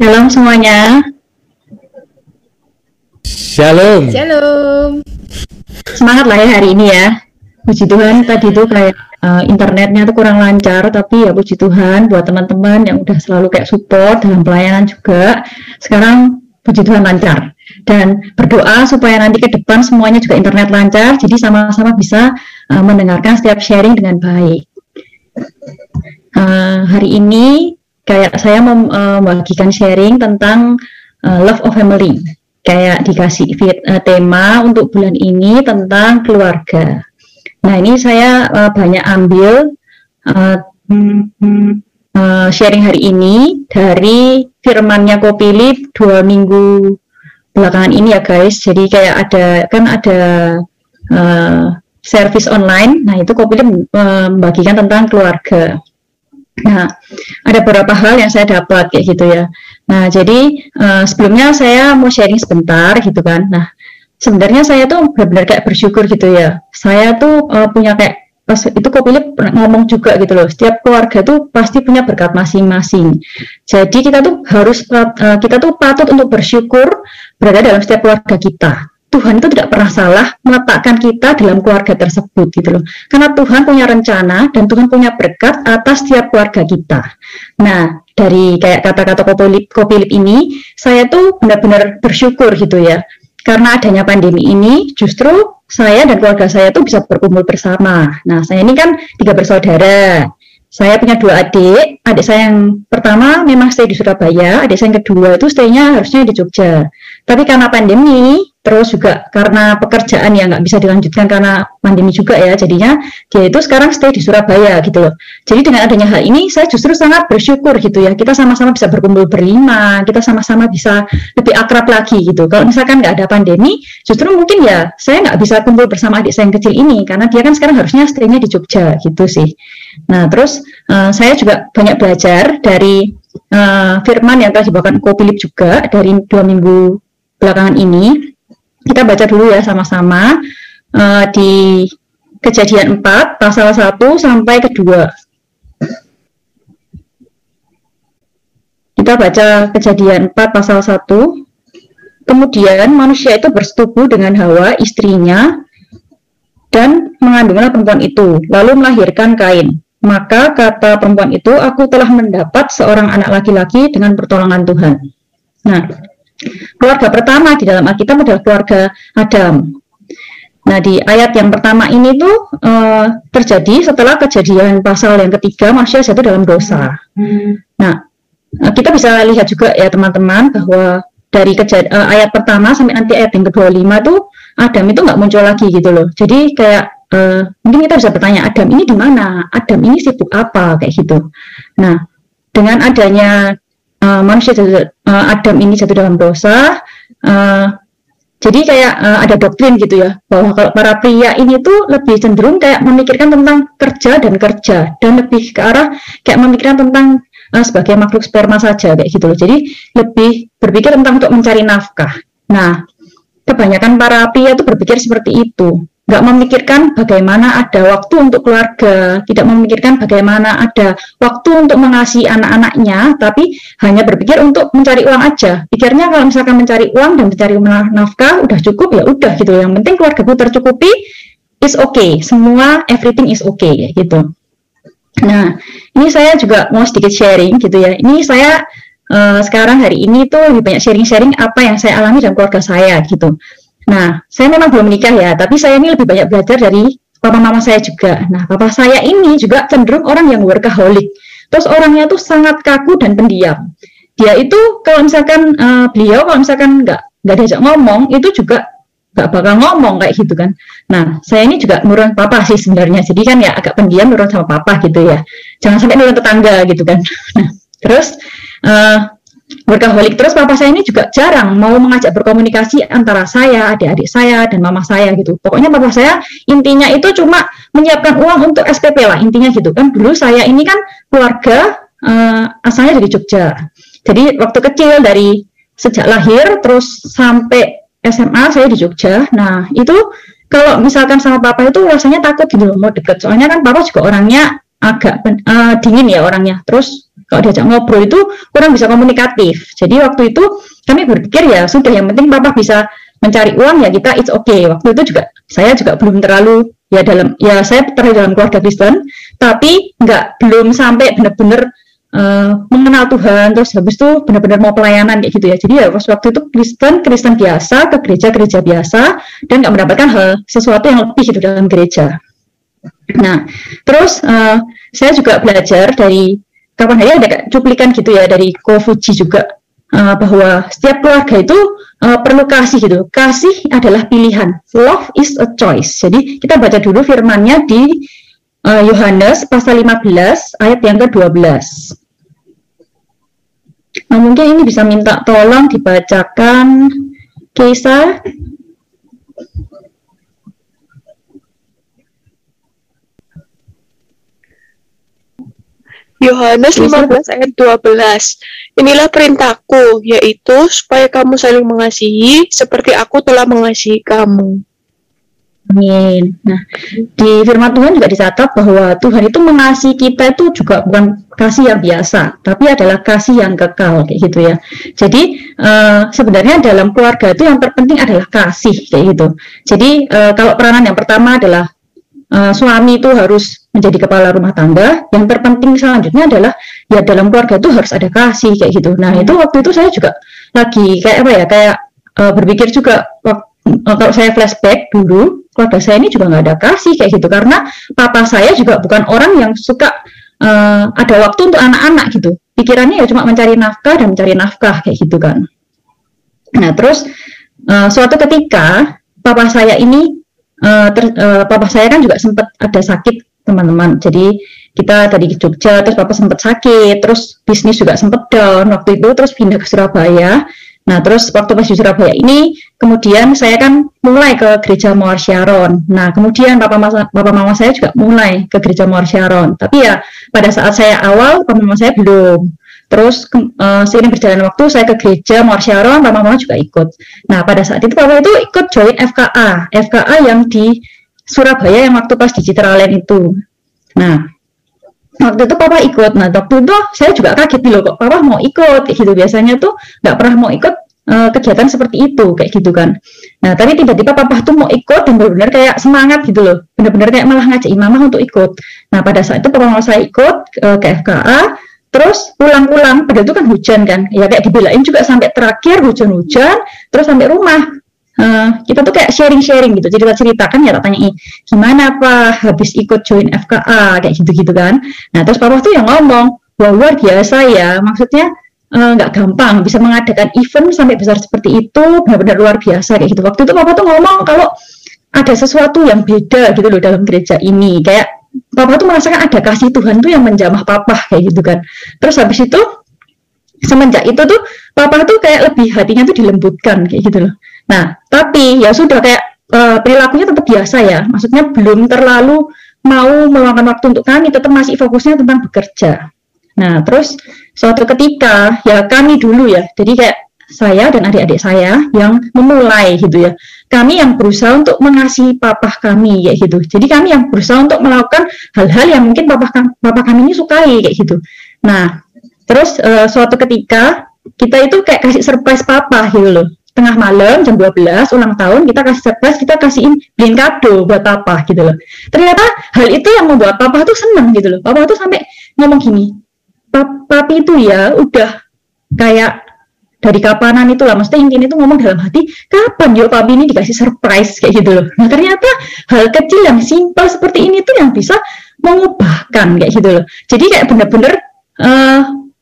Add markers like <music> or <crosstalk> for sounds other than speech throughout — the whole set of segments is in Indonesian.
Shalom semuanya. Shalom. Shalom. Semangat lah ya hari ini ya. Puji Tuhan tadi tuh kayak uh, internetnya tuh kurang lancar tapi ya puji Tuhan buat teman-teman yang udah selalu kayak support dalam pelayanan juga. Sekarang puji Tuhan lancar dan berdoa supaya nanti ke depan semuanya juga internet lancar jadi sama-sama bisa uh, mendengarkan setiap sharing dengan baik. Uh, hari ini kayak saya membagikan sharing tentang uh, love of family. Kayak dikasih uh, tema untuk bulan ini tentang keluarga. Nah ini saya uh, banyak ambil uh, uh, sharing hari ini dari firmannya Kopilip dua minggu belakangan ini ya guys. Jadi kayak ada kan ada uh, service online. Nah itu Kopilip membagikan tentang keluarga. Nah, ada beberapa hal yang saya dapat kayak gitu ya. Nah, jadi uh, sebelumnya saya mau sharing sebentar gitu kan. Nah, sebenarnya saya tuh benar-benar kayak bersyukur gitu ya. Saya tuh uh, punya kayak pas itu kok pilih ngomong juga gitu loh. Setiap keluarga tuh pasti punya berkat masing-masing. Jadi kita tuh harus uh, kita tuh patut untuk bersyukur berada dalam setiap keluarga kita. Tuhan itu tidak pernah salah meletakkan kita dalam keluarga tersebut gitu loh. Karena Tuhan punya rencana dan Tuhan punya berkat atas setiap keluarga kita. Nah, dari kayak kata-kata Kopilip, ini, saya tuh benar-benar bersyukur gitu ya. Karena adanya pandemi ini, justru saya dan keluarga saya tuh bisa berkumpul bersama. Nah, saya ini kan tiga bersaudara. Saya punya dua adik. Adik saya yang pertama memang stay di Surabaya, adik saya yang kedua itu stay-nya harusnya di Jogja. Tapi karena pandemi, terus juga karena pekerjaan yang nggak bisa dilanjutkan karena pandemi juga ya jadinya dia itu sekarang stay di Surabaya gitu loh. Jadi dengan adanya hal ini saya justru sangat bersyukur gitu ya. Kita sama-sama bisa berkumpul berlima kita sama-sama bisa lebih akrab lagi gitu. Kalau misalkan nggak ada pandemi justru mungkin ya saya nggak bisa kumpul bersama adik saya yang kecil ini karena dia kan sekarang harusnya stay-nya di Jogja gitu sih. Nah terus uh, saya juga banyak belajar dari uh, firman yang telah dibawakan Ko Philip juga dari dua minggu belakangan ini kita baca dulu ya sama-sama uh, di kejadian 4 pasal 1 sampai kedua. Kita baca kejadian 4 pasal 1. Kemudian manusia itu bersetubuh dengan Hawa istrinya dan mengandunglah perempuan itu, lalu melahirkan Kain. Maka kata perempuan itu, aku telah mendapat seorang anak laki-laki dengan pertolongan Tuhan. Nah, Keluarga pertama di dalam Alkitab adalah keluarga Adam. Nah, di ayat yang pertama ini tuh uh, terjadi setelah kejadian pasal yang ketiga manusia jatuh dalam dosa. Nah, eh, kita bisa lihat juga ya teman-teman bahwa dari kejad uh, ayat pertama sampai nanti ayat yang kedua lima tuh Adam itu nggak muncul lagi gitu loh. Jadi kayak uh, mungkin kita bisa bertanya Adam ini di mana? Adam ini sibuk apa kayak gitu. Nah, dengan adanya uh, manusia jatuh, uh, Adam ini jatuh dalam dosa. Uh, jadi kayak uh, ada doktrin gitu ya bahwa kalau para pria ini tuh lebih cenderung kayak memikirkan tentang kerja dan kerja dan lebih ke arah kayak memikirkan tentang uh, sebagai makhluk sperma saja kayak gitu loh. Jadi lebih berpikir tentang untuk mencari nafkah. Nah, kebanyakan para pria itu berpikir seperti itu nggak memikirkan bagaimana ada waktu untuk keluarga, tidak memikirkan bagaimana ada waktu untuk mengasihi anak-anaknya, tapi hanya berpikir untuk mencari uang aja. Pikirnya kalau misalkan mencari uang dan mencari nafkah udah cukup ya udah gitu. Yang penting keluarga gue tercukupi, is okay. Semua everything is okay gitu. Nah, ini saya juga mau sedikit sharing gitu ya. Ini saya uh, sekarang hari ini tuh lebih banyak sharing-sharing apa yang saya alami dalam keluarga saya gitu. Nah, saya memang belum menikah ya, tapi saya ini lebih banyak belajar dari papa mama saya juga. Nah, papa saya ini juga cenderung orang yang workaholic. Terus orangnya tuh sangat kaku dan pendiam. Dia itu kalau misalkan uh, beliau kalau misalkan nggak nggak diajak ngomong, itu juga nggak bakal ngomong kayak gitu kan. Nah, saya ini juga nurun papa sih sebenarnya. Jadi kan ya agak pendiam nurun sama papa gitu ya. Jangan sampai nurun tetangga gitu kan. <laughs> Nah, terus uh, workaholic terus papa saya ini juga jarang mau mengajak berkomunikasi antara saya, adik-adik saya dan mama saya gitu. Pokoknya papa saya intinya itu cuma menyiapkan uang untuk SPP lah intinya gitu kan. Dulu saya ini kan keluarga uh, asalnya dari Jogja. Jadi waktu kecil dari sejak lahir terus sampai SMA saya di Jogja. Nah, itu kalau misalkan sama papa itu rasanya takut gitu mau deket. Soalnya kan papa juga orangnya agak uh, dingin ya orangnya. Terus kalau diajak ngobrol itu kurang bisa komunikatif. Jadi waktu itu kami berpikir ya sudah yang penting papa bisa mencari uang ya kita it's okay. Waktu itu juga saya juga belum terlalu ya dalam ya saya terlalu dalam keluarga Kristen, tapi nggak belum sampai benar-benar uh, mengenal Tuhan terus habis itu benar-benar mau pelayanan kayak gitu ya jadi ya waktu itu Kristen Kristen biasa ke gereja gereja biasa dan nggak mendapatkan hal sesuatu yang lebih gitu dalam gereja nah terus uh, saya juga belajar dari kapan hari ada cuplikan gitu ya dari Kofuji juga uh, bahwa setiap keluarga itu uh, perlu kasih gitu. Kasih adalah pilihan. Love is a choice. Jadi kita baca dulu firmannya di Yohanes uh, pasal 15 ayat yang ke-12 Nah, mungkin ini bisa minta tolong dibacakan kisah Yohanes 15 ayat 12. Inilah perintahku, yaitu supaya kamu saling mengasihi seperti aku telah mengasihi kamu. Amin. Nah, di firman Tuhan juga dicatat bahwa Tuhan itu mengasihi kita itu juga bukan kasih yang biasa, tapi adalah kasih yang kekal kayak gitu ya. Jadi uh, sebenarnya dalam keluarga itu yang terpenting adalah kasih kayak gitu. Jadi uh, kalau peranan yang pertama adalah uh, suami itu harus menjadi kepala rumah tangga, yang terpenting selanjutnya adalah ya dalam keluarga itu harus ada kasih kayak gitu. Nah, itu waktu itu saya juga lagi kayak apa ya, kayak uh, berpikir juga waktu kalau saya flashback dulu keluarga saya ini juga nggak ada kasih kayak gitu. Karena papa saya juga bukan orang yang suka uh, ada waktu untuk anak-anak gitu. Pikirannya ya cuma mencari nafkah dan mencari nafkah kayak gitu kan. Nah terus uh, suatu ketika papa saya ini uh, ter, uh, papa saya kan juga sempat ada sakit teman-teman jadi kita tadi Jogja terus papa sempat sakit terus bisnis juga sempat down waktu itu terus pindah ke Surabaya Nah, terus waktu pas di Surabaya ini, kemudian saya kan mulai ke gereja Moar Sharon. Nah, kemudian papa, mama, papa mama saya juga mulai ke gereja Moar Sharon. Tapi ya, pada saat saya awal, papa mama saya belum. Terus uh, seiring berjalan waktu, saya ke gereja Moar Sharon, papa mama juga ikut. Nah, pada saat itu papa itu ikut join FKA. FKA yang di Surabaya yang waktu pas di Citraland itu. Nah, waktu itu papa ikut. Nah waktu itu saya juga kaget loh kok papa mau ikut? Kayak gitu. Biasanya tuh nggak pernah mau ikut uh, kegiatan seperti itu kayak gitu kan. Nah tapi tiba-tiba papa tuh mau ikut dan benar-benar kayak semangat gitu loh. Benar-benar kayak malah ngajak mama untuk ikut. Nah pada saat itu papa mau saya ikut uh, ke FKA terus pulang-pulang pada itu kan hujan kan. Ya kayak dibelain juga sampai terakhir hujan-hujan terus sampai rumah. Uh, kita tuh kayak sharing-sharing gitu. Cerita ceritakan ya tak tanya gimana apa habis ikut join FKA kayak gitu-gitu kan. Nah terus papa tuh yang ngomong wah luar biasa ya. Maksudnya eh, nggak uh, gampang bisa mengadakan event sampai besar seperti itu. Benar-benar luar biasa kayak gitu. Waktu itu papa tuh ngomong kalau ada sesuatu yang beda gitu loh dalam gereja ini. Kayak papa tuh merasakan ada kasih Tuhan tuh yang menjamah papa kayak gitu kan terus habis itu semenjak itu tuh papa tuh kayak lebih hatinya tuh dilembutkan kayak gitu loh Nah, tapi ya sudah kayak uh, perilakunya tetap biasa ya. Maksudnya belum terlalu mau meluangkan waktu untuk kami, tetap masih fokusnya tentang bekerja. Nah, terus suatu ketika ya kami dulu ya, jadi kayak saya dan adik-adik saya yang memulai gitu ya. Kami yang berusaha untuk mengasihi papa kami kayak gitu. Jadi kami yang berusaha untuk melakukan hal-hal yang mungkin papa, papa kami ini sukai kayak gitu. Nah, terus uh, suatu ketika kita itu kayak kasih surprise papa gitu loh tengah malam jam 12 ulang tahun kita kasih surprise kita kasihin beliin kado buat papa gitu loh ternyata hal itu yang membuat papa tuh seneng gitu loh papa tuh sampai ngomong gini papi itu ya udah kayak dari kapanan itu lah maksudnya intinya itu ngomong dalam hati kapan yuk papi ini dikasih surprise? kayak gitu loh. Nah ternyata hal kecil yang simpel seperti ini tuh yang bisa mengubahkan kayak gitu loh. Jadi kayak bener-bener uh,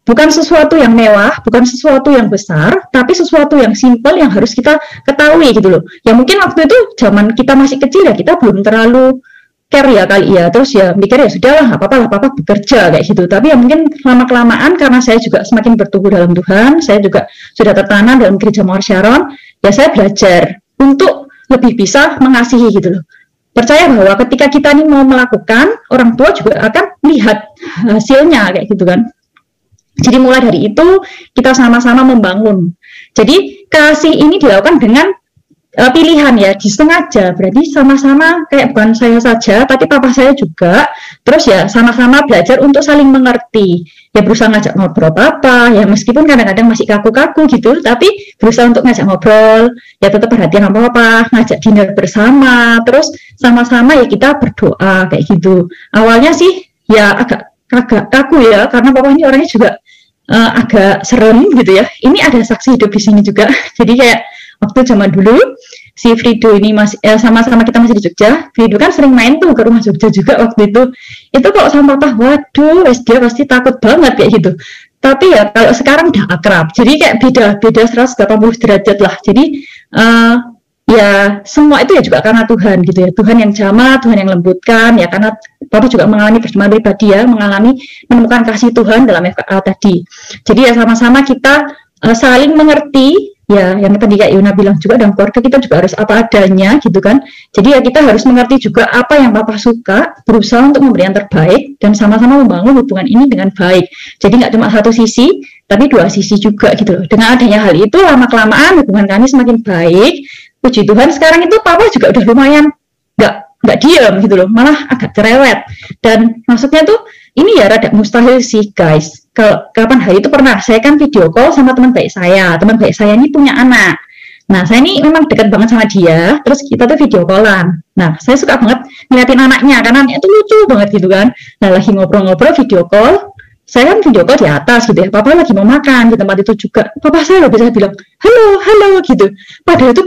bukan sesuatu yang mewah, bukan sesuatu yang besar, tapi sesuatu yang simpel yang harus kita ketahui gitu loh. Ya mungkin waktu itu zaman kita masih kecil ya kita belum terlalu care ya kali ya, terus ya mikir ya sudahlah apa-apa lah, apa bekerja kayak gitu. Tapi ya mungkin lama kelamaan karena saya juga semakin bertumbuh dalam Tuhan, saya juga sudah tertanam dalam gereja Mawar Sharon, ya saya belajar untuk lebih bisa mengasihi gitu loh percaya bahwa ketika kita ini mau melakukan orang tua juga akan lihat hasilnya kayak gitu kan jadi mulai dari itu kita sama-sama membangun. Jadi kasih ini dilakukan dengan uh, pilihan ya disengaja. Berarti sama-sama kayak bukan saya saja tapi papa saya juga. Terus ya sama-sama belajar untuk saling mengerti. Ya berusaha ngajak ngobrol papa. Ya meskipun kadang-kadang masih kaku-kaku gitu tapi berusaha untuk ngajak ngobrol. Ya tetap perhatian sama papa ngajak dinner bersama. Terus sama-sama ya kita berdoa kayak gitu. Awalnya sih ya agak agak kaku ya karena papa ini orangnya juga uh, agak serem gitu ya. Ini ada saksi hidup di sini juga. <laughs> Jadi kayak waktu zaman dulu si Frido ini masih eh, sama-sama kita masih di Jogja. Frido kan sering main tuh ke rumah Jogja juga waktu itu. Itu kok sama papa waduh dia pasti takut banget kayak gitu. Tapi ya kalau sekarang udah akrab. Jadi kayak beda beda 180 derajat lah. Jadi uh, ya semua itu ya juga karena Tuhan gitu ya. Tuhan yang jama Tuhan yang lembutkan ya karena Papa juga mengalami perjumpaan pribadi ya mengalami menemukan kasih Tuhan dalam FKA tadi. Jadi ya sama-sama kita uh, saling mengerti ya yang tadi Kak Yuna bilang juga dalam keluarga kita juga harus apa adanya gitu kan. Jadi ya kita harus mengerti juga apa yang Papa suka berusaha untuk memberi yang terbaik dan sama-sama membangun hubungan ini dengan baik. Jadi nggak cuma satu sisi tapi dua sisi juga gitu loh. Dengan adanya hal itu lama kelamaan hubungan kami semakin baik. Puji Tuhan sekarang itu Papa juga udah lumayan nggak nggak diam gitu loh. Malah agak cerewet dan maksudnya tuh ini ya rada mustahil sih guys kapan hari itu pernah saya kan video call sama teman baik saya teman baik saya ini punya anak nah saya ini memang dekat banget sama dia terus kita tuh video callan nah saya suka banget ngeliatin anaknya karena anaknya tuh lucu banget gitu kan nah lagi ngobrol-ngobrol video call saya kan video call di atas gitu ya, papa lagi mau makan di tempat itu juga, papa saya udah bisa bilang, halo, halo gitu. Padahal itu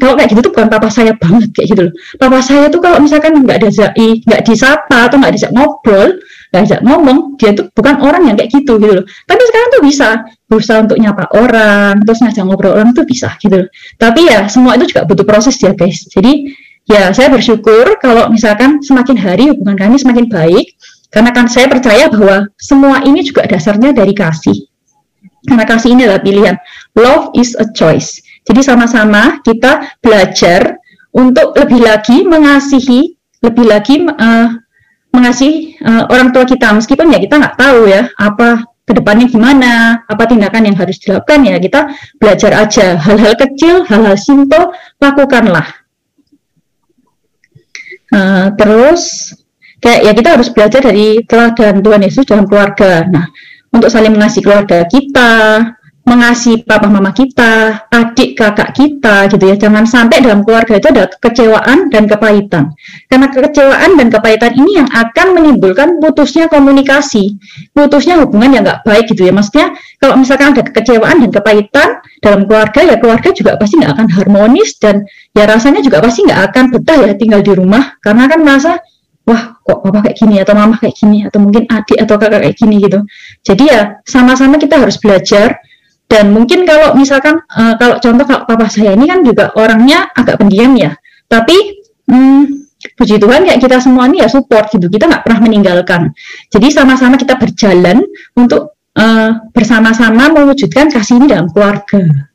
kalau kayak gitu tuh bukan papa saya banget kayak gitu loh. Papa saya tuh kalau misalkan nggak ada nggak disapa atau nggak diajak ngobrol, ngajak ngomong dia tuh bukan orang yang kayak gitu gitu loh. Tapi sekarang tuh bisa berusaha untuk nyapa orang terus ngajak ngobrol orang tuh bisa gitu loh. Tapi ya semua itu juga butuh proses ya guys. Jadi ya saya bersyukur kalau misalkan semakin hari hubungan kami semakin baik karena kan saya percaya bahwa semua ini juga dasarnya dari kasih. Karena kasih ini adalah pilihan. Love is a choice. Jadi sama-sama kita belajar untuk lebih lagi mengasihi lebih lagi uh, mengasihi uh, orang tua kita meskipun ya kita nggak tahu ya apa ke depannya gimana, apa tindakan yang harus dilakukan ya kita belajar aja hal-hal kecil, hal-hal simpel lakukanlah. Uh, terus kayak ya kita harus belajar dari teladan Tuhan Yesus dalam keluarga. Nah, untuk saling mengasihi keluarga kita, mengasihi papa mama kita, adik kakak kita gitu ya. Jangan sampai dalam keluarga itu ada kekecewaan dan kepahitan. Karena kekecewaan dan kepahitan ini yang akan menimbulkan putusnya komunikasi, putusnya hubungan yang nggak baik gitu ya. Maksudnya kalau misalkan ada kekecewaan dan kepahitan dalam keluarga ya keluarga juga pasti nggak akan harmonis dan ya rasanya juga pasti nggak akan betah ya tinggal di rumah karena kan merasa wah kok papa kayak gini atau mama kayak gini atau mungkin adik atau kakak kayak gini gitu. Jadi ya sama-sama kita harus belajar dan mungkin kalau misalkan uh, kalau contoh kalau papa saya ini kan juga orangnya agak pendiam ya. Tapi hmm, puji Tuhan kayak kita semua ini ya support gitu. Kita nggak pernah meninggalkan. Jadi sama-sama kita berjalan untuk uh, bersama-sama mewujudkan kasih ini dalam keluarga.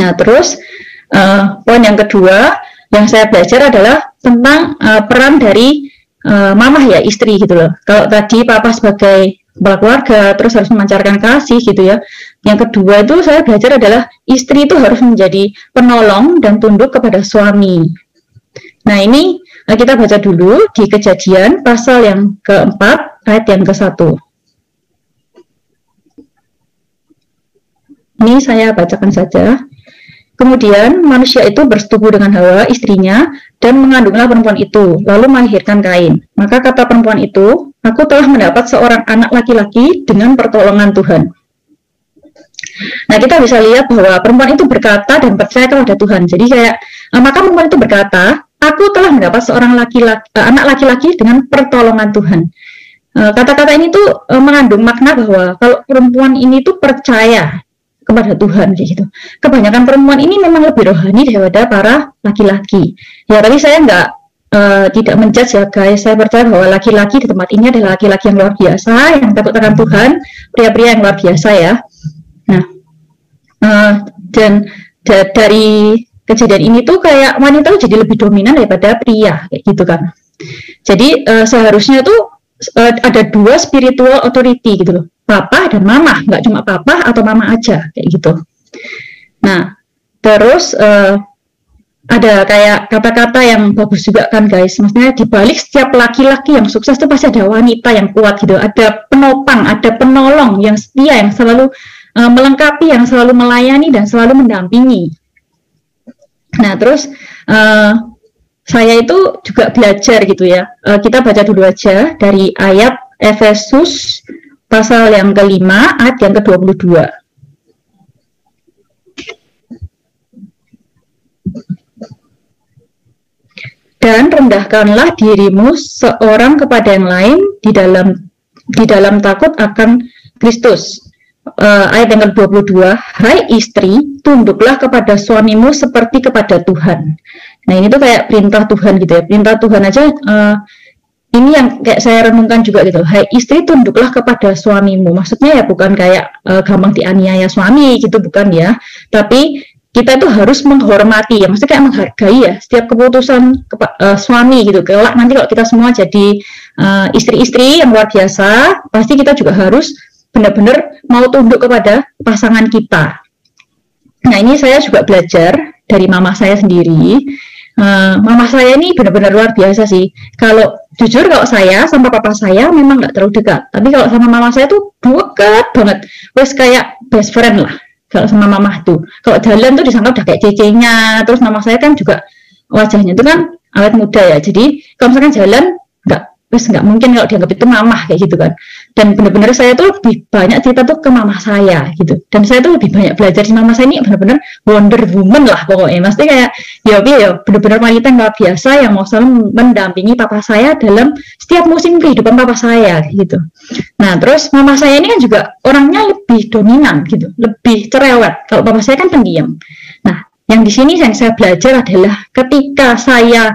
Nah terus uh, poin yang kedua yang saya belajar adalah tentang uh, peran dari uh, mamah ya istri gitu loh. Kalau tadi papa sebagai kepala keluarga, terus harus memancarkan kasih gitu ya. Yang kedua itu saya belajar adalah istri itu harus menjadi penolong dan tunduk kepada suami. Nah ini eh, kita baca dulu di kejadian pasal yang keempat ayat yang ke satu. Ini saya bacakan saja. Kemudian manusia itu bersetubuh dengan Hawa, istrinya, dan mengandunglah perempuan itu, lalu melahirkan Kain. Maka kata perempuan itu, aku telah mendapat seorang anak laki-laki dengan pertolongan Tuhan. Nah, kita bisa lihat bahwa perempuan itu berkata dan percaya kepada Tuhan. Jadi kayak, eh, maka perempuan itu berkata, aku telah mendapat seorang laki-laki, uh, anak laki-laki dengan pertolongan Tuhan. Eh, kata-kata ini tuh uh, mengandung makna bahwa kalau perempuan ini tuh percaya kepada Tuhan gitu. Kebanyakan perempuan ini memang lebih rohani daripada para laki-laki. Ya tapi saya nggak uh, tidak menjudge ya guys. Saya percaya bahwa laki-laki di tempat ini adalah laki-laki yang luar biasa, yang takut akan Tuhan, pria-pria yang luar biasa ya. Uh, dan da dari kejadian ini tuh kayak wanita tuh jadi lebih dominan daripada pria kayak gitu kan. Jadi uh, seharusnya tuh uh, ada dua spiritual authority gitu loh papa dan mama, nggak cuma papa atau mama aja kayak gitu. Nah, terus uh, ada kayak kata-kata yang bagus juga kan guys. Maksudnya di balik setiap laki-laki yang sukses itu pasti ada wanita yang kuat gitu. Ada penopang, ada penolong yang setia yang selalu uh, melengkapi, yang selalu melayani dan selalu mendampingi. Nah, terus uh, saya itu juga belajar gitu ya. Uh, kita baca dulu aja dari ayat Efesus pasal yang kelima, ayat yang ke-22. dan rendahkanlah dirimu seorang kepada yang lain di dalam di dalam takut akan Kristus. Uh, ayat yang ke-22, Hai istri, tunduklah kepada suamimu seperti kepada Tuhan. Nah ini tuh kayak perintah Tuhan gitu ya, perintah Tuhan aja uh, ini yang kayak saya renungkan juga gitu. Hai istri, tunduklah kepada suamimu. Maksudnya ya bukan kayak uh, gampang dianiaya suami gitu, bukan ya. Tapi kita itu harus menghormati ya, maksudnya kayak menghargai ya setiap keputusan kepa, uh, suami gitu. Kelak nanti kalau kita semua jadi uh, istri-istri yang luar biasa, pasti kita juga harus benar-benar mau tunduk kepada pasangan kita. Nah ini saya juga belajar dari mama saya sendiri. Uh, mama saya ini benar-benar luar biasa sih. Kalau jujur kalau saya sama papa saya memang nggak terlalu dekat, tapi kalau sama mama saya tuh dekat banget. Wes kayak best friend lah kalau sama mamah tuh kalau jalan tuh disangka udah kayak cecenya terus mama saya kan juga wajahnya itu kan awet muda ya jadi kalau misalkan jalan terus nggak mungkin kalau dianggap itu mamah kayak gitu kan. Dan benar-benar saya tuh lebih banyak cerita tuh ke mama saya gitu. Dan saya tuh lebih banyak belajar di mama saya ini benar-benar wonder woman lah pokoknya. Maksudnya kayak ya ya benar-benar wanita luar biasa yang mau selalu mendampingi papa saya dalam setiap musim kehidupan papa saya gitu. Nah terus mama saya ini kan juga orangnya lebih dominan gitu. Lebih cerewet. Kalau papa saya kan pendiam. Nah yang di sini yang saya belajar adalah ketika saya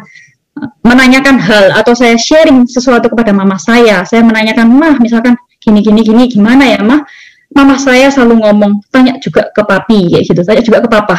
menanyakan hal atau saya sharing sesuatu kepada mama saya, saya menanyakan, mah misalkan gini gini gini gimana ya mah, mama saya selalu ngomong, tanya juga ke papi kayak gitu, tanya juga ke papa,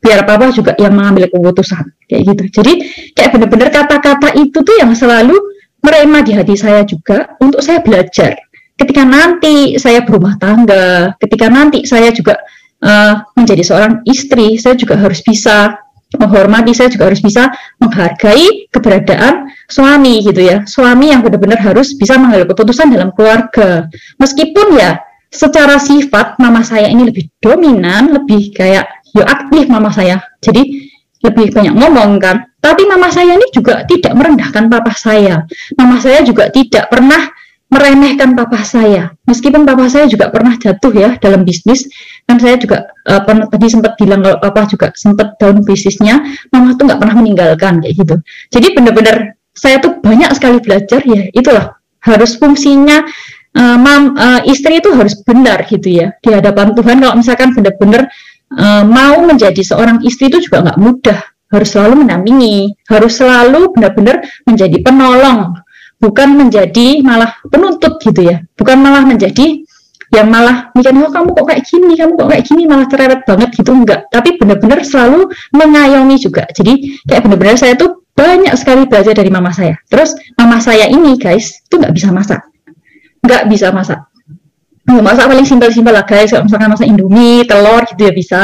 biar papa juga yang mengambil keputusan kayak gitu. Jadi kayak benar-benar kata-kata itu tuh yang selalu merema di hati saya juga untuk saya belajar. Ketika nanti saya berumah tangga, ketika nanti saya juga uh, menjadi seorang istri, saya juga harus bisa menghormati saya juga harus bisa menghargai keberadaan suami gitu ya. Suami yang benar-benar harus bisa mengambil keputusan dalam keluarga. Meskipun ya secara sifat mama saya ini lebih dominan lebih kayak yo aktif mama saya. Jadi lebih banyak ngomong kan. Tapi mama saya ini juga tidak merendahkan papa saya. Mama saya juga tidak pernah meremehkan papa saya. Meskipun papa saya juga pernah jatuh ya dalam bisnis, kan saya juga uh, pernah tadi sempat bilang kalau papa juga sempat down bisnisnya, mama tuh nggak pernah meninggalkan kayak gitu. Jadi benar-benar saya tuh banyak sekali belajar ya itulah harus fungsinya uh, mam uh, istri itu harus benar gitu ya di hadapan Tuhan. Kalau misalkan benar-benar uh, mau menjadi seorang istri itu juga nggak mudah harus selalu mendampingi, harus selalu benar-benar menjadi penolong, bukan menjadi malah penuntut gitu ya. Bukan malah menjadi yang malah mikir oh kamu kok kayak gini? Kamu kok kayak gini? Malah cerewet banget gitu enggak. Tapi benar-benar selalu mengayomi juga. Jadi kayak benar-benar saya tuh banyak sekali belajar dari mama saya. Terus mama saya ini guys itu nggak bisa masak. Nggak bisa masak. Masak paling simpel-simpel lah guys. Kalau misalkan masak indomie telur gitu ya bisa.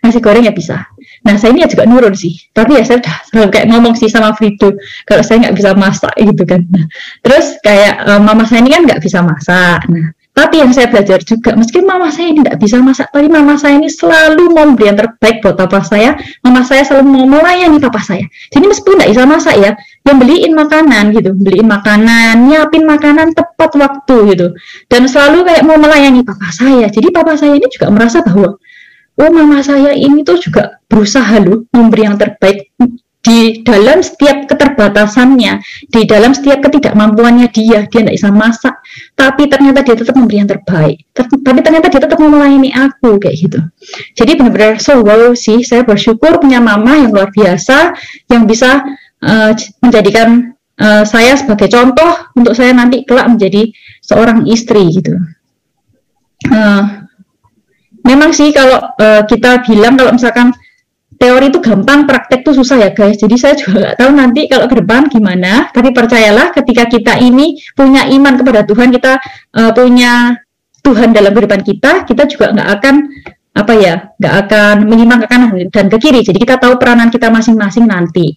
Nasi goreng ya bisa Nah saya ini juga nurun sih, tapi ya saya udah selalu kayak ngomong sih sama Frido, kalau saya nggak bisa masak gitu kan. Nah, terus kayak um, mama saya ini kan nggak bisa masak. Nah, tapi yang saya belajar juga, meski mama saya ini nggak bisa masak, tapi mama saya ini selalu mau beri yang terbaik buat papa saya. Mama saya selalu mau melayani papa saya. Jadi meskipun nggak bisa masak ya, yang beliin makanan gitu, beliin makanan, nyiapin makanan tepat waktu gitu, dan selalu kayak mau melayani papa saya. Jadi papa saya ini juga merasa bahwa oh mama saya ini tuh juga berusaha loh memberi yang terbaik di dalam setiap keterbatasannya, di dalam setiap ketidakmampuannya dia, dia tidak bisa masak, tapi ternyata dia tetap memberi yang terbaik. Ter tapi ternyata dia tetap melayani aku kayak gitu. Jadi benar-benar so wow sih, saya bersyukur punya mama yang luar biasa, yang bisa uh, menjadikan uh, saya sebagai contoh untuk saya nanti kelak menjadi seorang istri gitu. Uh, memang sih kalau uh, kita bilang kalau misalkan teori itu gampang, praktek itu susah ya guys. Jadi saya juga nggak tahu nanti kalau ke depan gimana. Tapi percayalah ketika kita ini punya iman kepada Tuhan, kita uh, punya Tuhan dalam kehidupan kita, kita juga nggak akan apa ya nggak akan menyimpang ke kanan dan ke kiri jadi kita tahu peranan kita masing-masing nanti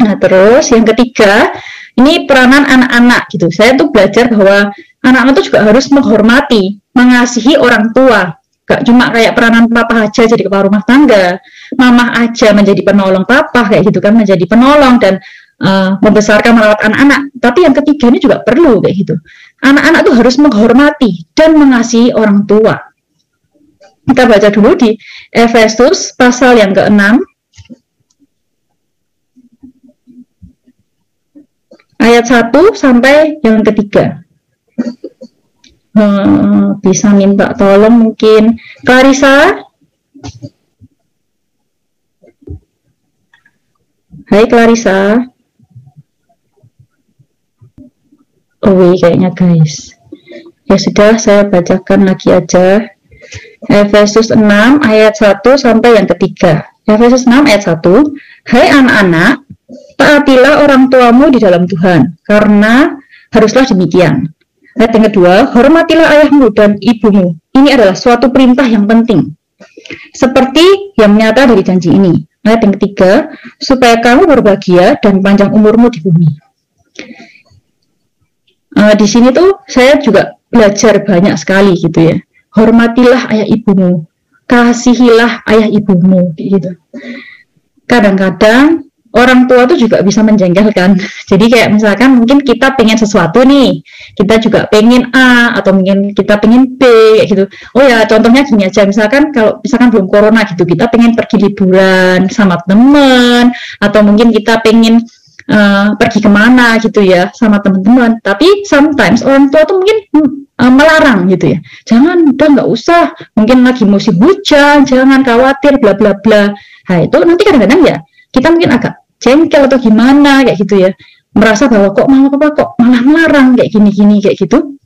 nah terus yang ketiga ini peranan anak-anak gitu saya tuh belajar bahwa anak-anak tuh juga harus menghormati mengasihi orang tua. Gak cuma kayak peranan papa aja jadi kepala rumah tangga. Mama aja menjadi penolong papa kayak gitu kan menjadi penolong dan uh, membesarkan merawat anak-anak tapi yang ketiga ini juga perlu kayak gitu. Anak-anak tuh harus menghormati dan mengasihi orang tua. Kita baca dulu di Efesus pasal yang ke-6 ayat 1 sampai yang ketiga. Hmm, bisa minta tolong mungkin Clarissa. Hai Clarissa. Oh, kayaknya guys. Ya sudah, saya bacakan lagi aja. Efesus 6 ayat 1 sampai yang ketiga. Efesus 6 ayat 1. Hai anak-anak, taatilah orang tuamu di dalam Tuhan, karena haruslah demikian. Ayat yang kedua, hormatilah ayahmu dan ibumu. Ini adalah suatu perintah yang penting. Seperti yang nyata dari janji ini. Ayat yang ketiga, supaya kamu berbahagia dan panjang umurmu di bumi. Uh, di sini tuh saya juga belajar banyak sekali gitu ya hormatilah ayah ibumu, kasihilah ayah ibumu, gitu. Kadang-kadang orang tua tuh juga bisa menjengkelkan. <laughs> Jadi kayak misalkan mungkin kita pengen sesuatu nih, kita juga pengen A atau mungkin kita pengen B gitu. Oh ya contohnya gini aja, misalkan kalau misalkan belum corona gitu, kita pengen pergi liburan sama teman atau mungkin kita pengen uh, pergi ke mana gitu ya sama teman-teman. Tapi sometimes orang tua tuh mungkin uh, melarang gitu ya. Jangan udah nggak usah. Mungkin lagi musim hujan, jangan khawatir bla bla bla. Nah, itu nanti kadang-kadang ya kita mungkin agak jengkel atau gimana kayak gitu ya. Merasa bahwa kok mama papa kok malah melarang kayak gini-gini kayak gitu.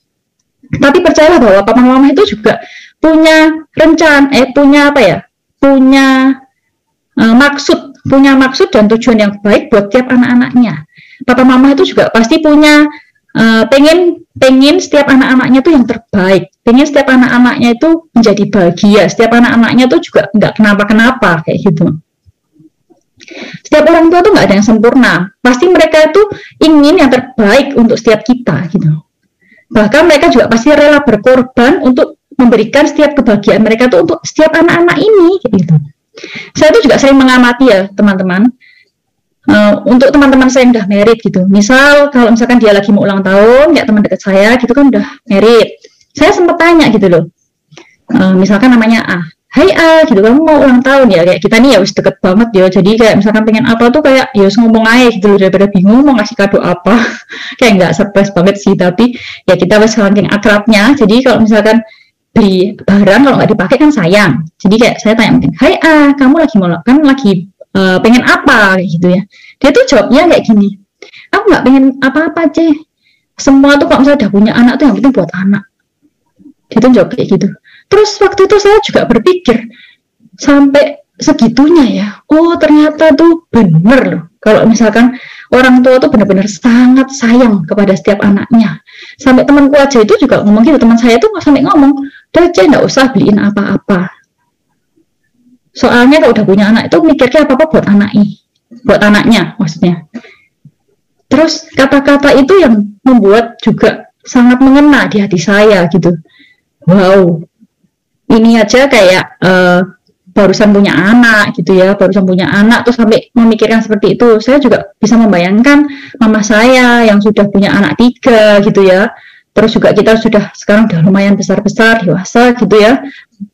Tapi percayalah bahwa papa mama itu juga punya rencana eh punya apa ya? Punya uh, maksud, punya maksud dan tujuan yang baik buat tiap anak-anaknya. Papa mama itu juga pasti punya uh, pengen pengen setiap anak-anaknya tuh yang terbaik pengen setiap anak-anaknya itu menjadi bahagia setiap anak-anaknya tuh juga nggak kenapa-kenapa kayak gitu setiap orang tua tuh nggak ada yang sempurna pasti mereka itu ingin yang terbaik untuk setiap kita gitu bahkan mereka juga pasti rela berkorban untuk memberikan setiap kebahagiaan mereka tuh untuk setiap anak-anak ini gitu saya tuh juga sering mengamati ya teman-teman uh, untuk teman-teman saya yang udah merit gitu. Misal kalau misalkan dia lagi mau ulang tahun, kayak teman dekat saya gitu kan udah merit. Saya sempat tanya gitu loh. Uh, misalkan namanya A. Hai A, gitu kamu mau ulang tahun ya kayak kita nih ya wis deket banget ya. Jadi kayak misalkan pengen apa tuh kayak ya ngomong aja gitu loh daripada bingung mau ngasih kado apa. <laughs> kayak nggak surprise banget sih tapi ya kita wis saking akrabnya. Jadi kalau misalkan beli barang kalau nggak dipakai kan sayang. Jadi kayak saya tanya mungkin, Hai A, kamu lagi mau kan lagi uh, pengen apa kayak gitu ya dia tuh jawabnya kayak gini aku nggak pengen apa-apa ceh semua tuh kalau misalnya udah punya anak tuh yang penting buat anak tuh jawab kayak gitu. Terus waktu itu saya juga berpikir sampai segitunya ya. Oh ternyata tuh bener loh. Kalau misalkan orang tua tuh benar-benar sangat sayang kepada setiap anaknya. Sampai temanku aja itu juga ngomong gitu. Teman saya tuh sampai ngomong aja nggak usah beliin apa-apa. Soalnya kalau udah punya anak itu mikirnya apa-apa buat anaknya, buat anaknya maksudnya. Terus kata-kata itu yang membuat juga sangat mengena di hati saya gitu. Wow, ini aja kayak uh, barusan punya anak gitu ya, barusan punya anak terus sampai memikirkan seperti itu. Saya juga bisa membayangkan mama saya yang sudah punya anak tiga gitu ya, terus juga kita sudah sekarang udah lumayan besar-besar dewasa gitu ya.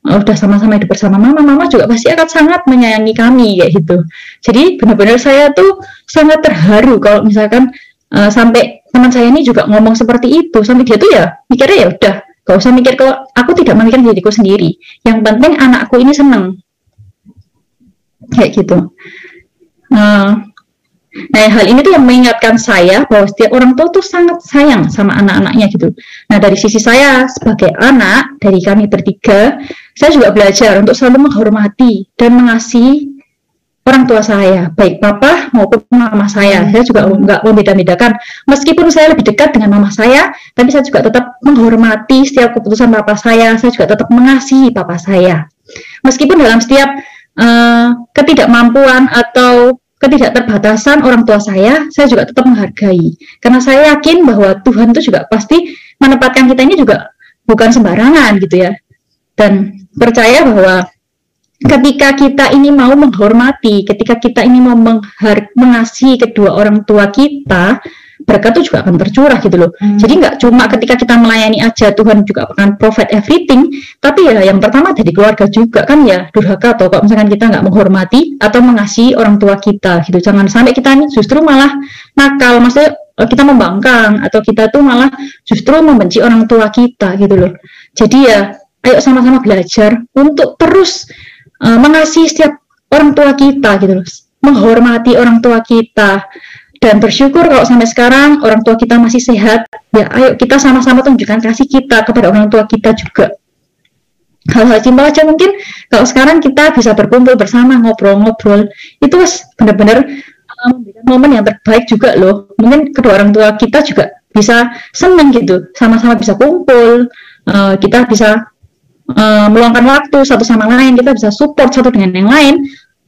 Udah sama-sama hidup bersama mama mama juga pasti akan sangat menyayangi kami kayak gitu. Jadi benar-benar saya tuh sangat terharu kalau misalkan uh, sampai teman saya ini juga ngomong seperti itu. Sampai dia tuh ya mikirnya ya udah gak usah mikir kalau aku tidak memikirkan diriku sendiri. Yang penting anakku ini seneng. Kayak gitu. Uh, Nah, hal ini tuh yang mengingatkan saya bahwa setiap orang tua tuh sangat sayang sama anak-anaknya gitu. Nah, dari sisi saya sebagai anak, dari kami bertiga, saya juga belajar untuk selalu menghormati dan mengasihi orang tua saya, baik papa maupun mama saya. Saya juga nggak membeda-bedakan. Meskipun saya lebih dekat dengan mama saya, tapi saya juga tetap menghormati setiap keputusan papa saya. Saya juga tetap mengasihi papa saya. Meskipun dalam setiap uh, ketidakmampuan atau ketidakterbatasan orang tua saya, saya juga tetap menghargai. Karena saya yakin bahwa Tuhan itu juga pasti menempatkan kita ini juga bukan sembarangan gitu ya. Dan percaya bahwa ketika kita ini mau menghormati, ketika kita ini mau mengasihi kedua orang tua kita, berkat itu juga akan tercurah gitu loh. Hmm. Jadi nggak cuma ketika kita melayani aja Tuhan juga akan provide everything, tapi ya yang pertama dari keluarga juga kan ya durhaka atau kalau misalkan kita nggak menghormati atau mengasihi orang tua kita gitu. Jangan sampai kita ini justru malah nakal, maksudnya eh, kita membangkang atau kita tuh malah justru membenci orang tua kita gitu loh. Jadi ya ayo sama-sama belajar untuk terus uh, mengasihi setiap orang tua kita gitu loh. Menghormati orang tua kita. Dan bersyukur kalau sampai sekarang orang tua kita masih sehat. Ya ayo kita sama-sama tunjukkan kasih kita kepada orang tua kita juga. Hal-hal simpel aja mungkin kalau sekarang kita bisa berkumpul bersama ngobrol-ngobrol. Itu benar-benar uh, momen yang terbaik juga loh. Mungkin kedua orang tua kita juga bisa senang gitu. Sama-sama bisa kumpul. Uh, kita bisa uh, meluangkan waktu satu sama lain, kita bisa support satu dengan yang lain.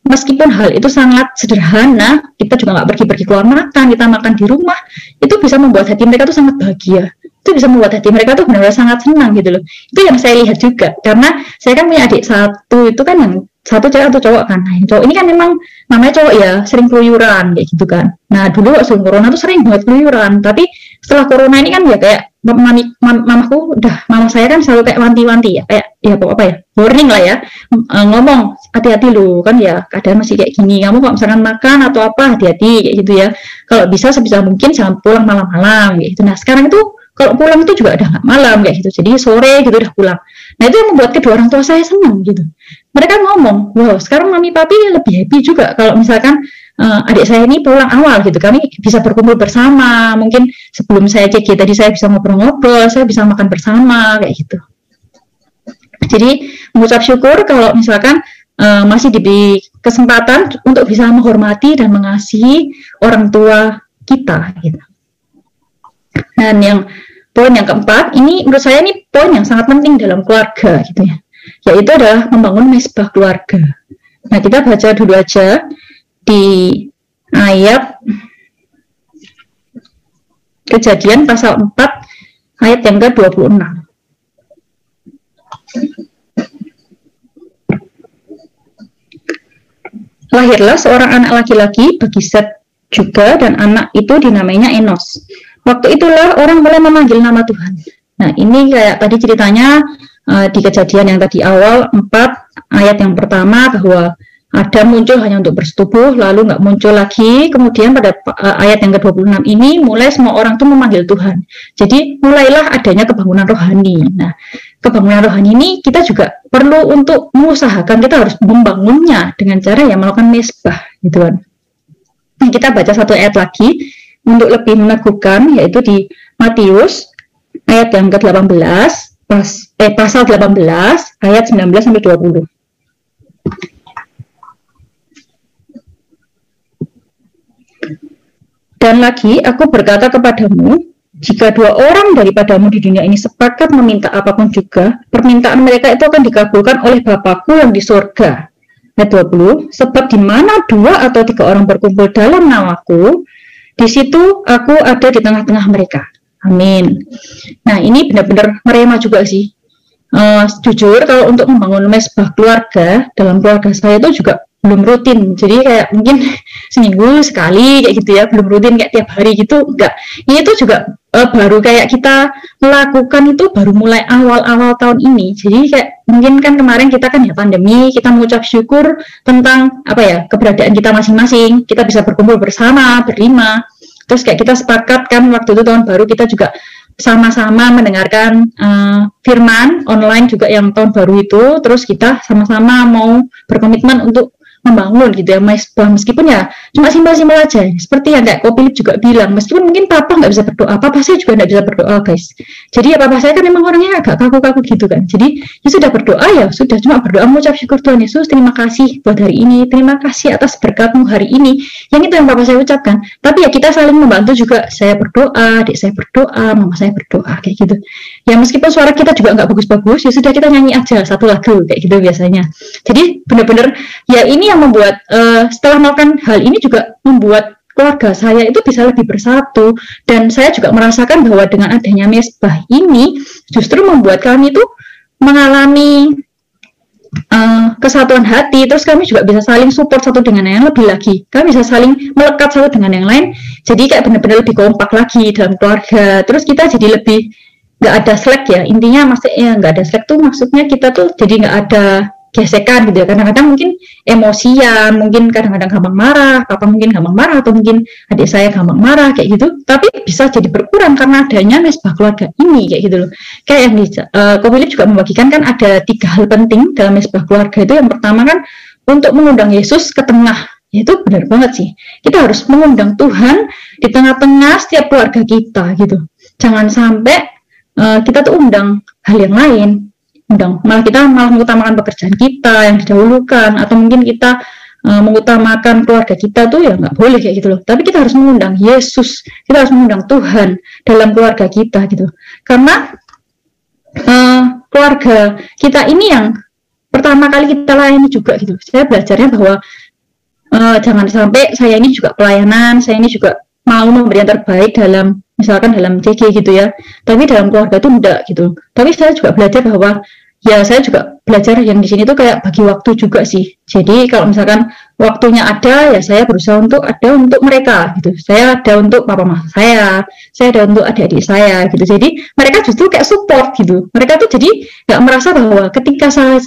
Meskipun hal itu sangat sederhana, kita juga nggak pergi-pergi keluar makan, kita makan di rumah, itu bisa membuat hati mereka tuh sangat bahagia. Itu bisa membuat hati mereka tuh benar-benar sangat senang gitu loh. Itu yang saya lihat juga, karena saya kan punya adik satu itu kan yang satu cewek atau cowok kan. Nah, cowok ini kan memang namanya cowok ya, sering keluyuran kayak gitu kan. Nah, dulu waktu corona tuh sering banget keluyuran, tapi setelah corona ini kan ya kayak mami mam, mamaku udah mama saya kan selalu kayak wanti-wanti ya kayak ya apa ya warning lah ya. Uh, ngomong hati-hati lu kan ya keadaan masih kayak gini kamu kok misalkan makan atau apa hati-hati kayak gitu ya. Kalau bisa sebisa mungkin jangan pulang malam-malam gitu. Nah sekarang itu kalau pulang itu juga udah nggak malam kayak gitu. Jadi sore gitu udah pulang. Nah itu yang membuat kedua orang tua saya senang gitu. Mereka ngomong wow sekarang mami papi lebih happy juga kalau misalkan uh, adik saya ini pulang awal gitu. Kami bisa berkumpul bersama. Mungkin sebelum saya cek tadi saya bisa ngobrol-ngobrol saya bisa makan bersama kayak gitu. Jadi mengucap syukur kalau misalkan uh, masih diberi kesempatan untuk bisa menghormati dan mengasihi orang tua kita gitu. Dan yang poin yang keempat ini menurut saya ini poin yang sangat penting dalam keluarga gitu ya. Yaitu adalah membangun mesbah keluarga. Nah kita baca dulu aja di ayat kejadian pasal 4 ayat yang ke-26. Lahirlah seorang anak laki-laki bagi Set juga dan anak itu dinamainya Enos. Waktu itulah orang mulai memanggil nama Tuhan. Nah, ini kayak tadi ceritanya uh, di kejadian yang tadi awal 4 ayat yang pertama bahwa ada muncul hanya untuk bersetubuh, lalu nggak muncul lagi. Kemudian pada uh, ayat yang ke-26 ini, mulai semua orang itu memanggil Tuhan. Jadi mulailah adanya kebangunan rohani. Nah, kebangunan rohani ini kita juga perlu untuk mengusahakan, kita harus membangunnya dengan cara yang melakukan mesbah, gitu kan. Nah, kita baca satu ayat lagi untuk lebih meneguhkan, yaitu di Matius ayat yang ke-18, pas, eh, pasal 18, ayat 19 sampai 20. Dan lagi aku berkata kepadamu, jika dua orang daripadamu di dunia ini sepakat meminta apa pun juga, permintaan mereka itu akan dikabulkan oleh Bapakku yang di surga. Ayat 20, sebab di mana dua atau tiga orang berkumpul dalam namaku, di situ aku ada di tengah-tengah mereka. Amin. Nah ini benar-benar merema juga sih. Uh, jujur kalau untuk membangun mesbah keluarga dalam keluarga saya itu juga belum rutin. Jadi kayak mungkin seminggu sekali kayak gitu ya belum rutin kayak tiap hari gitu enggak. Ini tuh juga uh, baru kayak kita melakukan itu baru mulai awal-awal tahun ini. Jadi kayak mungkin kan kemarin kita kan ya pandemi kita mengucap syukur tentang apa ya keberadaan kita masing-masing. Kita bisa berkumpul bersama berlima. Terus kayak kita sepakat kan waktu itu tahun baru kita juga sama-sama mendengarkan uh, firman online juga yang tahun baru itu. Terus kita sama-sama mau berkomitmen untuk membangun gitu ya meskipun ya cuma simpel-simpel aja. Seperti yang kayak Kopilip juga bilang meskipun mungkin papa nggak bisa berdoa papa saya juga nggak bisa berdoa guys. Jadi ya papa saya kan memang orangnya agak kaku-kaku gitu kan. Jadi ya sudah berdoa ya sudah cuma berdoa mengucap syukur Tuhan Yesus terima kasih buat hari ini terima kasih atas berkatmu hari ini. Yang itu yang papa saya ucapkan. Tapi ya kita saling membantu juga. Saya berdoa adik saya berdoa mama saya berdoa kayak gitu. Ya meskipun suara kita juga nggak bagus-bagus ya sudah kita nyanyi aja satu lagu kayak gitu biasanya. Jadi benar-benar ya ini yang membuat uh, setelah melakukan hal ini juga membuat keluarga saya itu bisa lebih bersatu. Dan saya juga merasakan bahwa dengan adanya mesbah ini justru membuat kami itu mengalami uh, kesatuan hati. Terus kami juga bisa saling support satu dengan yang lebih lagi. Kami bisa saling melekat satu dengan yang lain. Jadi kayak benar-benar lebih kompak lagi dalam keluarga. Terus kita jadi lebih nggak ada slack ya. Intinya maksudnya nggak ada slack tuh maksudnya kita tuh jadi nggak ada gesekan gitu ya. Kadang-kadang mungkin emosian mungkin kadang-kadang gampang marah papa mungkin gampang marah atau mungkin adik saya gampang marah kayak gitu. Tapi bisa jadi berkurang karena adanya mesbah keluarga ini kayak gitu loh. Kayak yang di uh, juga membagikan kan ada tiga hal penting dalam mesbah keluarga itu. Yang pertama kan untuk mengundang Yesus ke tengah. Ya itu benar banget sih. Kita harus mengundang Tuhan di tengah-tengah setiap keluarga kita gitu. Jangan sampai uh, kita tuh undang hal yang lain undang. Malah kita malah mengutamakan pekerjaan kita yang didahulukan atau mungkin kita uh, mengutamakan keluarga kita tuh ya nggak boleh kayak gitu loh. Tapi kita harus mengundang Yesus kita harus mengundang Tuhan dalam keluarga kita gitu. Karena uh, keluarga kita ini yang pertama kali kita layani juga gitu saya belajarnya bahwa uh, jangan sampai saya ini juga pelayanan saya ini juga mau memberi yang terbaik dalam misalkan dalam CG gitu ya. Tapi dalam keluarga itu enggak gitu. Tapi saya juga belajar bahwa ya saya juga belajar yang di sini tuh kayak bagi waktu juga sih. Jadi kalau misalkan waktunya ada ya saya berusaha untuk ada untuk mereka gitu. Saya ada untuk papa mama saya, saya ada untuk adik-adik saya gitu. Jadi mereka justru kayak support gitu. Mereka tuh jadi nggak merasa bahwa ketika saya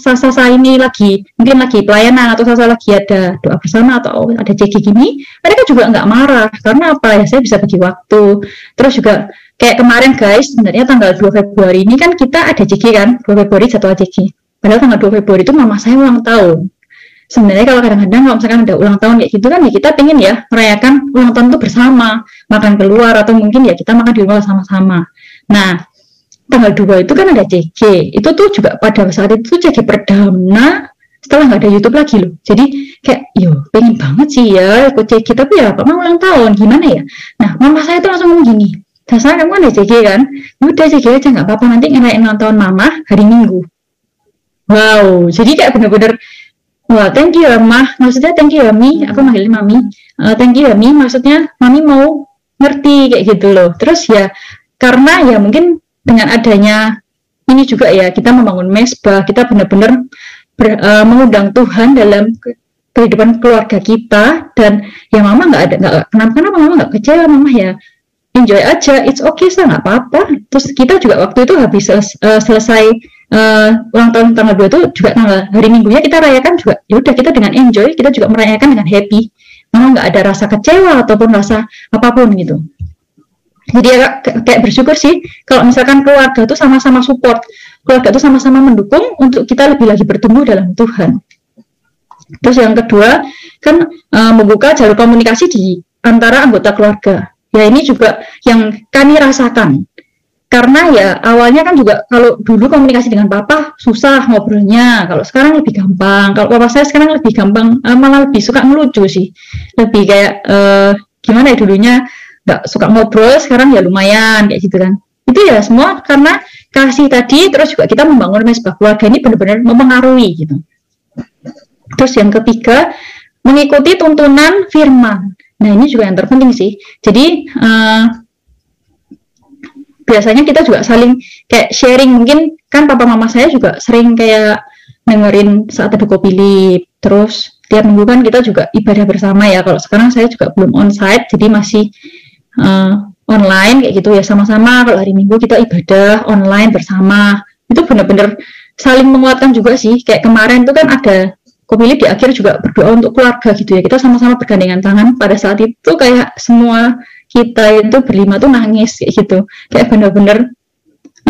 ini lagi mungkin lagi pelayanan atau saya lagi ada doa bersama atau ada JG gini, mereka juga nggak marah karena apa ya saya bisa bagi waktu. Terus juga kayak kemarin guys sebenarnya tanggal 2 Februari ini kan kita ada JG kan 2 Februari jadwal JG padahal tanggal 2 Februari itu mama saya ulang tahun. Sebenarnya kalau kadang-kadang kalau misalkan ada ulang tahun kayak gitu kan ya kita pengen ya merayakan ulang tahun itu bersama makan keluar atau mungkin ya kita makan di rumah sama-sama. Nah tanggal 2 itu kan ada JG itu tuh juga pada saat itu JG perdana setelah nggak ada YouTube lagi loh. Jadi kayak yo pengen banget sih ya ikut JG tapi ya mama ulang tahun gimana ya? Nah mama saya tuh langsung ngomong gini dasar kamu kan CG kan? Udah CG aja nggak apa-apa nanti ngerayain nonton mama hari minggu wow jadi kayak bener-bener wah thank you ya mah maksudnya thank you ya mi. Aku manggil mami. Uh, thank you ya mi. Maksudnya mami mau ngerti kayak gitu loh. Terus ya karena ya mungkin dengan adanya ini juga ya kita membangun mesbah kita benar-benar uh, mengundang Tuhan dalam kehidupan keluarga kita dan ya mama nggak ada nggak kenapa kenapa mama nggak kecewa mama? Ya enjoy aja it's okay sih nggak apa-apa. Terus kita juga waktu itu habis uh, selesai uh, ulang tahun tanggal 2 itu juga tanggal hari minggunya kita rayakan juga. Ya udah kita dengan enjoy kita juga merayakan dengan happy. Malah nggak ada rasa kecewa ataupun rasa apa pun gitu. Jadi ya kayak bersyukur sih kalau misalkan keluarga itu sama-sama support keluarga itu sama-sama mendukung untuk kita lebih lagi bertumbuh dalam Tuhan. Terus yang kedua kan uh, membuka jalur komunikasi di antara anggota keluarga Ya ini juga yang kami rasakan. Karena ya awalnya kan juga kalau dulu komunikasi dengan papa susah ngobrolnya. Kalau sekarang lebih gampang. Kalau papa saya sekarang lebih gampang, uh, malah lebih suka ngelucu sih. Lebih kayak uh, gimana ya dulunya nggak suka ngobrol, sekarang ya lumayan kayak gitu kan. Itu ya semua karena kasih tadi terus juga kita membangun mesbah keluarga ini benar-benar mempengaruhi gitu. Terus yang ketiga mengikuti tuntunan firman. Nah ini juga yang terpenting sih. Jadi uh, biasanya kita juga saling kayak sharing. Mungkin kan papa mama saya juga sering kayak dengerin saat ada kopi Terus tiap minggu kan kita juga ibadah bersama ya. Kalau sekarang saya juga belum on site, jadi masih uh, online kayak gitu ya sama-sama. Kalau hari minggu kita ibadah online bersama. Itu benar-benar saling menguatkan juga sih. Kayak kemarin tuh kan ada pemilih di akhir juga berdoa untuk keluarga gitu ya. Kita sama-sama bergandengan tangan pada saat itu kayak semua kita itu berlima tuh nangis kayak gitu. Kayak benar-benar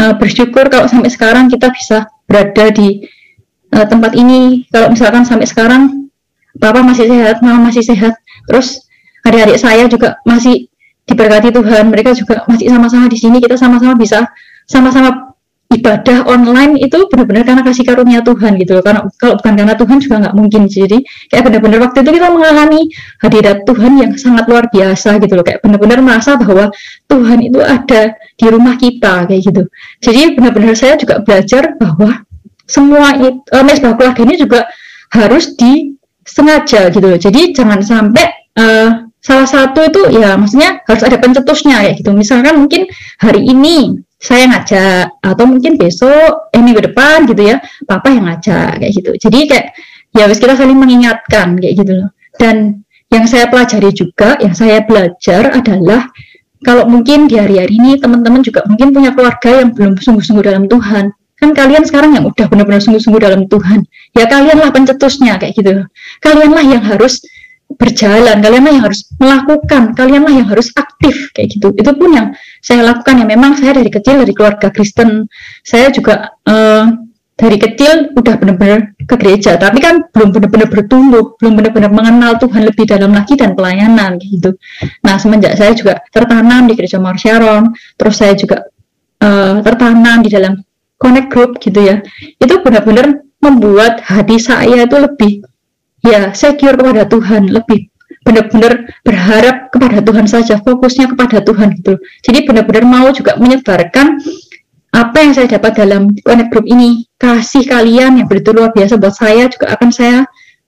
uh, bersyukur kalau sampai sekarang kita bisa berada di uh, tempat ini. Kalau misalkan sampai sekarang papa masih sehat mama masih sehat terus adik-adik saya juga masih diberkati Tuhan mereka juga masih sama-sama di sini kita sama-sama bisa sama-sama ibadah online itu benar-benar karena kasih karunia Tuhan gitu loh. Karena kalau bukan karena Tuhan juga nggak mungkin. Jadi kayak benar-benar waktu itu kita mengalami hadirat Tuhan yang sangat luar biasa gitu loh. Kayak benar-benar merasa bahwa Tuhan itu ada di rumah kita kayak gitu. Jadi benar-benar saya juga belajar bahwa semua itu uh, mesbah keluarga ini juga harus disengaja gitu loh. Jadi jangan sampai uh, salah satu itu ya maksudnya harus ada pencetusnya kayak gitu. Misalkan mungkin hari ini saya ngajak atau mungkin besok eh minggu depan gitu ya papa yang ngajak kayak gitu. Jadi kayak ya wis kita saling mengingatkan kayak gitu loh. Dan yang saya pelajari juga yang saya belajar adalah kalau mungkin di hari-hari ini teman-teman juga mungkin punya keluarga yang belum sungguh-sungguh dalam Tuhan. Kan kalian sekarang yang udah benar-benar sungguh-sungguh dalam Tuhan. Ya kalianlah pencetusnya kayak gitu loh. Kalianlah yang harus berjalan, kalianlah yang harus melakukan, kalianlah yang harus aktif kayak gitu. Itu pun yang saya lakukan ya. Memang saya dari kecil dari keluarga Kristen, saya juga uh, dari kecil udah benar-benar ke gereja, tapi kan belum benar-benar bertumbuh, belum benar-benar mengenal Tuhan lebih dalam lagi dan pelayanan gitu. Nah semenjak saya juga tertanam di gereja Mawar Sharon, terus saya juga uh, tertanam di dalam connect group gitu ya, itu benar-benar membuat hati saya itu lebih ya secure kepada Tuhan lebih benar-benar berharap kepada Tuhan saja fokusnya kepada Tuhan gitu. Jadi benar-benar mau juga menyebarkan apa yang saya dapat dalam connect group ini. Kasih kalian yang begitu luar biasa buat saya juga akan saya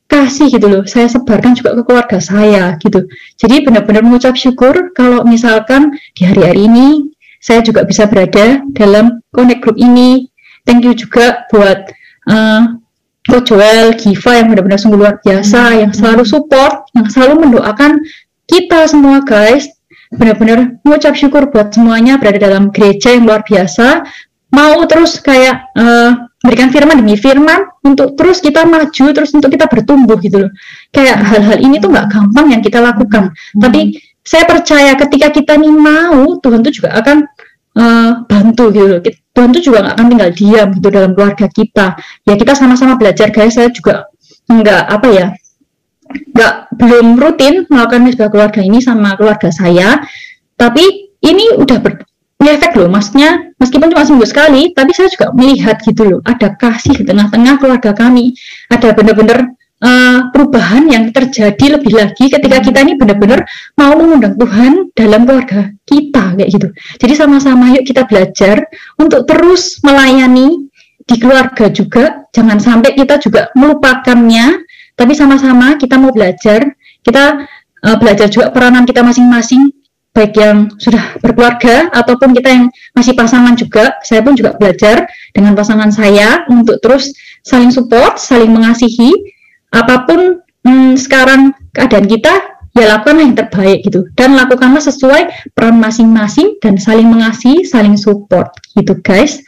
kasih gitu loh. Saya sebarkan juga ke keluarga saya gitu. Jadi benar-benar mengucap syukur kalau misalkan di hari-hari ini saya juga bisa berada dalam connect group ini. Thank you juga buat uh, Coach Joel, Giva yang benar-benar sungguh luar biasa, hmm. yang selalu support, yang selalu mendoakan kita semua guys, benar-benar mengucap syukur buat semuanya berada dalam gereja yang luar biasa, mau terus kayak uh, berikan firman demi firman untuk terus kita maju, terus untuk kita bertumbuh gitu loh. Kayak hal-hal ini tuh nggak gampang yang kita lakukan, hmm. tapi saya percaya ketika kita nih mau, Tuhan tuh juga akan uh, bantu gitu loh. Tuhan tuh juga nggak akan tinggal diam gitu dalam keluarga kita. Ya kita sama-sama belajar guys. Saya juga nggak apa ya nggak belum rutin melakukan misbah keluarga ini sama keluarga saya. Tapi ini udah ber, efek loh, maksudnya meskipun cuma seminggu sekali, tapi saya juga melihat gitu loh, ada kasih di tengah-tengah keluarga kami, ada benar-benar uh, perubahan yang terjadi lebih lagi ketika kita ini benar-benar mau mengundang Tuhan dalam keluarga kita kayak gitu. Jadi sama-sama yuk kita belajar untuk terus melayani di keluarga juga. Jangan sampai kita juga melupakannya, tapi sama-sama kita mau belajar. Kita uh, belajar juga peranan kita masing-masing baik yang sudah berkeluarga ataupun kita yang masih pasangan juga, saya pun juga belajar dengan pasangan saya untuk terus saling support, saling mengasihi, apa pun hmm, sekarang keadaan kita ya lakukanlah yang terbaik gitu dan lakukanlah sesuai peran masing-masing dan saling mengasihi saling support gitu guys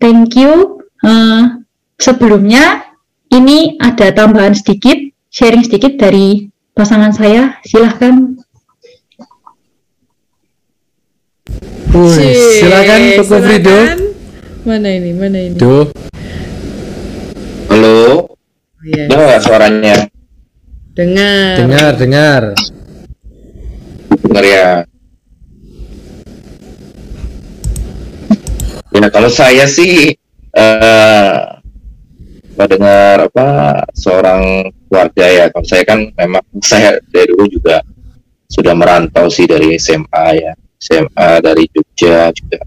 thank you uh, sebelumnya ini ada tambahan sedikit sharing sedikit dari pasangan saya silahkan Wih, silakan Toko Frido. Mana ini? Mana ini? Duh. Halo. Yes. Dengar suaranya? Dengar. Dengar, dengar. Dengar ya. Ya kalau saya sih uh, dengar apa seorang keluarga ya. Kalau saya kan memang saya dari dulu juga sudah merantau sih dari SMA ya. SMA dari Jogja juga.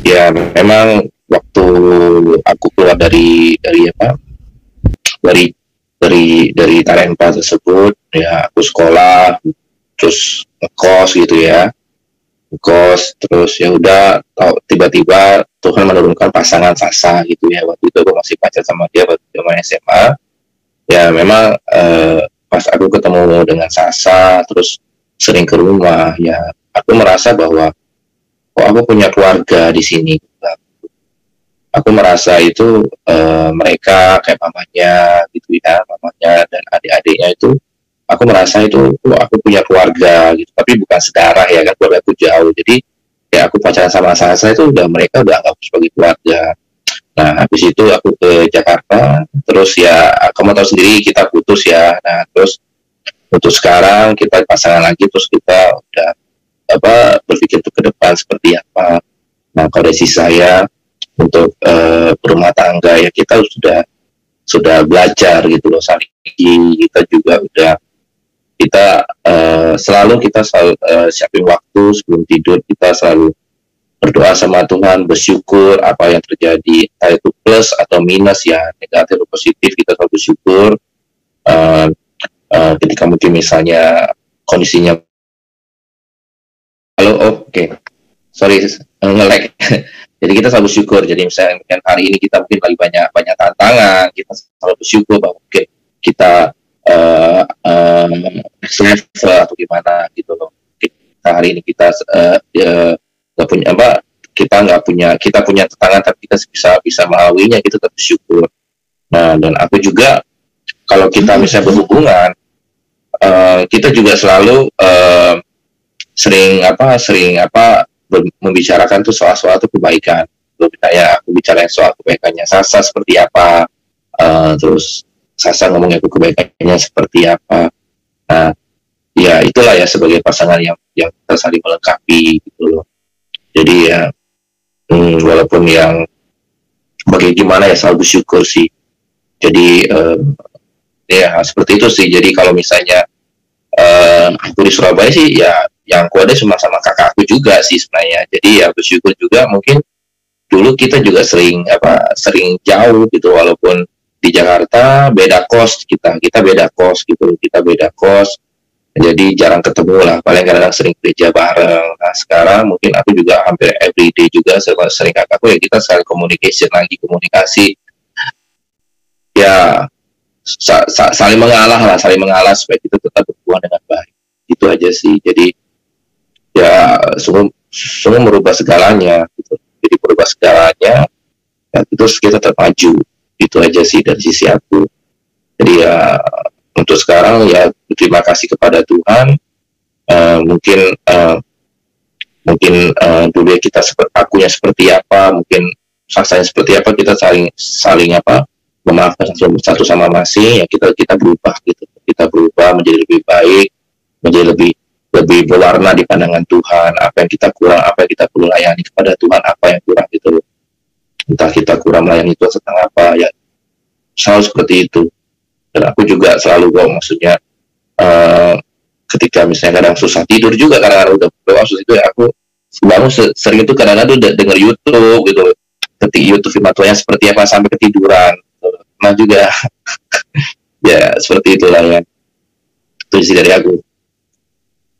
Ya memang waktu aku keluar dari dari apa dari dari dari talenta tersebut ya aku sekolah terus ngekos gitu ya. Ngekos terus ya udah tiba-tiba Tuhan menurunkan pasangan Sasa gitu ya. Waktu itu aku masih pacar sama dia waktu zaman SMA ya memang eh, pas aku ketemu dengan Sasa terus sering ke rumah ya aku merasa bahwa kok aku punya keluarga di sini aku merasa itu uh, mereka kayak mamanya gitu ya mamanya dan adik-adiknya itu aku merasa itu oh, aku punya keluarga gitu tapi bukan sedarah ya kan keluarga aku jauh jadi ya aku pacaran sama saya itu udah mereka udah anggap sebagai keluarga Nah, habis itu aku ke Jakarta, terus ya kamu tahu sendiri kita putus ya. Nah, terus untuk sekarang kita pasangan lagi, terus kita udah apa berpikir ke depan seperti apa. Nah, kondisi saya untuk uh, berumah tangga ya kita sudah sudah belajar gitu loh saling kita juga udah kita uh, selalu kita selalu uh, siapin waktu sebelum tidur kita selalu berdoa sama Tuhan bersyukur apa yang terjadi entah itu plus atau minus ya negatif atau positif kita selalu bersyukur uh, uh, ketika mungkin misalnya kondisinya halo oke okay. sorry ngelek <laughs> jadi kita selalu bersyukur. Jadi misalnya hari ini kita mungkin lagi banyak banyak tantangan kita selalu bersyukur bahwa mungkin kita uh, uh, atau gimana gitu loh. Kita hari ini kita uh, uh, punya apa kita nggak punya kita punya tantangan tapi kita bisa bisa melaluinya kita tetap bersyukur. Nah dan aku juga kalau kita misalnya berhubungan uh, kita juga selalu uh, sering apa sering apa membicarakan tuh soal suatu kebaikan. Belum ya aku bicara soal kebaikannya. Sasa seperti apa? Uh, terus Sasa ngomongnya aku kebaikannya seperti apa? Nah ya itulah ya sebagai pasangan yang yang kita saling melengkapi gitu loh. Jadi ya hmm, walaupun yang bagaimana ya selalu bersyukur sih. Jadi um, ya seperti itu sih. Jadi kalau misalnya um, aku di Surabaya sih ya yang aku ada cuma sama kakak aku juga sih sebenarnya. Jadi ya bersyukur juga mungkin dulu kita juga sering apa sering jauh gitu walaupun di Jakarta beda kos kita kita beda kos gitu kita beda kos. Jadi jarang ketemu lah paling kadang sering kerja bareng. Nah sekarang mungkin aku juga hampir everyday juga sering kakakku ya kita saling communication lagi komunikasi. Ya sa sa saling mengalah lah saling mengalah supaya kita tetap berhubungan dengan baik. Itu aja sih. Jadi ya semua semua merubah segalanya gitu. jadi merubah segalanya ya terus kita tetap maju itu aja sih dari sisi aku. Jadi ya untuk sekarang ya terima kasih kepada Tuhan. Uh, mungkin uh, mungkin uh, dulu ya kita seperti akunya seperti apa mungkin saksanya seperti apa kita saling saling apa memaafkan satu sama masing ya kita kita berubah gitu. Kita berubah menjadi lebih baik menjadi lebih lebih berwarna di pandangan Tuhan apa yang kita kurang apa yang kita perlu layani kepada Tuhan apa yang kurang gitu loh. Entah kita kurang melayani Tuhan setengah apa ya selalu seperti itu. Dan aku juga selalu kok maksudnya uh, ketika misalnya kadang susah tidur juga kadang-kadang udah doa susah itu ya aku bangun sering itu kadang-kadang udah denger YouTube gitu ketik YouTube firman seperti apa sampai ketiduran. Nah juga. <laughs> Ya seperti itulah ya. Itu sih dari aku